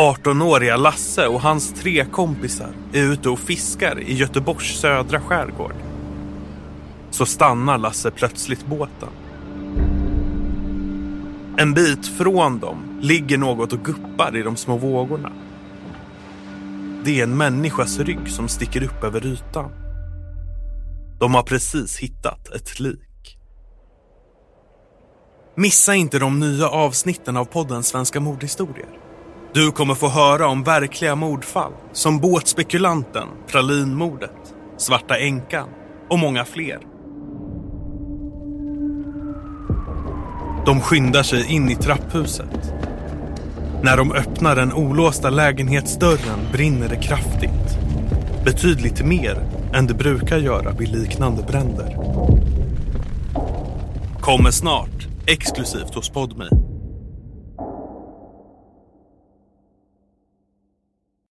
18-åriga Lasse och hans tre kompisar är ute och fiskar i Göteborgs södra skärgård. Så stannar Lasse plötsligt båten. En bit från dem ligger något och guppar i de små vågorna. Det är en människas rygg som sticker upp över ytan. De har precis hittat ett lik. Missa inte de nya avsnitten av podden Svenska mordhistorier. Du kommer få höra om verkliga mordfall som båtspekulanten, pralinmordet, Svarta änkan och många fler. De skyndar sig in i trapphuset. När de öppnar den olåsta lägenhetsdörren brinner det kraftigt. Betydligt mer än det brukar göra vid liknande bränder. Kommer snart, exklusivt hos Podme.